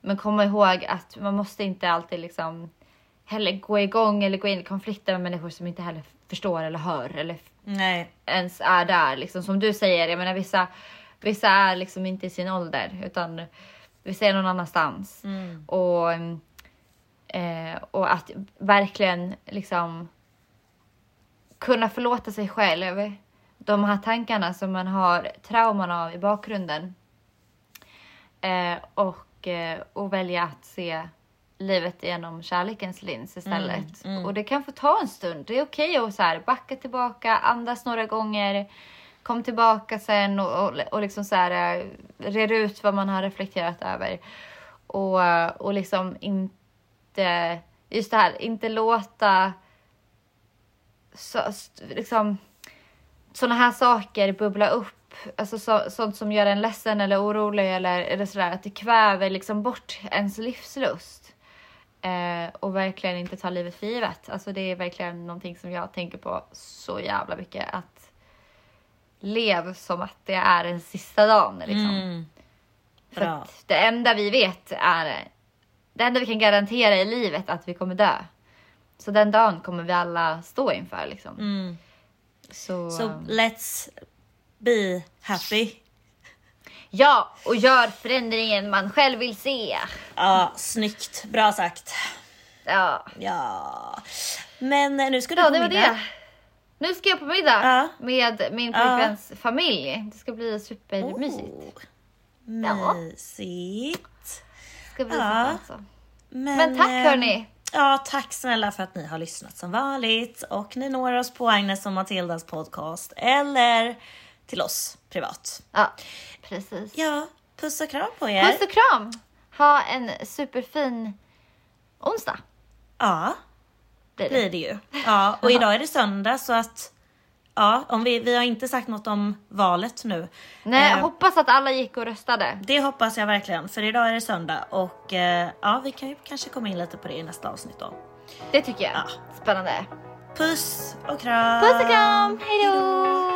Men kom ihåg att man måste inte alltid liksom heller gå igång eller gå in i konflikter med människor som inte heller förstår eller hör eller Nej. ens är där. Liksom, som du säger, jag menar vissa, vissa är liksom inte i sin ålder utan vissa är någon annanstans. Och, eh, och att verkligen liksom kunna förlåta sig själv. De här tankarna som man har trauman av i bakgrunden. Eh, och, eh, och välja att se livet genom kärlekens lins istället. Och det kan få ta en stund. Det är okej att så här, backa tillbaka, andas några gånger, kom tillbaka sen och, och, och liksom så här, eh, red ut vad man har reflekterat över. Och, eh, och liksom inte, just det här, inte låta så, liksom, såna här saker bubbla upp. Alltså så, sånt som gör en ledsen eller orolig eller, eller sådär. Att det kväver liksom bort ens livslust. Eh, och verkligen inte ta livet för givet. Alltså det är verkligen någonting som jag tänker på så jävla mycket. Att lev som att det är den sista dagen. Liksom. Mm. För att det enda vi vet är, det enda vi kan garantera i livet är att vi kommer dö. Så den dagen kommer vi alla stå inför liksom. Mm. Så, Så um, let's be happy. Ja, och gör förändringen man själv vill se. Ja, snyggt. Bra sagt. Ja, Ja. Men eh, nu ska du ja på det var middag. det. Nu ska jag på middag Ja. med min Ja. pojkväns familj. Det ska bli supermysigt. Oh, mysigt. Det ska bli Ja. så alltså. Men, Men tack eh, hörni. Ja, tack snälla för att ni har lyssnat som vanligt. Och ni når oss på Agnes och Matildas podcast eller till oss privat. Ja, precis. Ja, puss och kram på er. Puss och kram. Ha en superfin onsdag. Ja, Blir det. blir det ju. Ja, och idag är det söndag så att ja, om vi, vi har inte sagt något om valet nu. Nej, Eh, hoppas att alla gick och röstade. Det hoppas jag verkligen, för idag är det söndag och eh, ja, vi kan ju kanske komma in lite på det i nästa avsnitt då. Det tycker jag. Ja. Spännande. Puss och kram! Puss och kram. Hej då!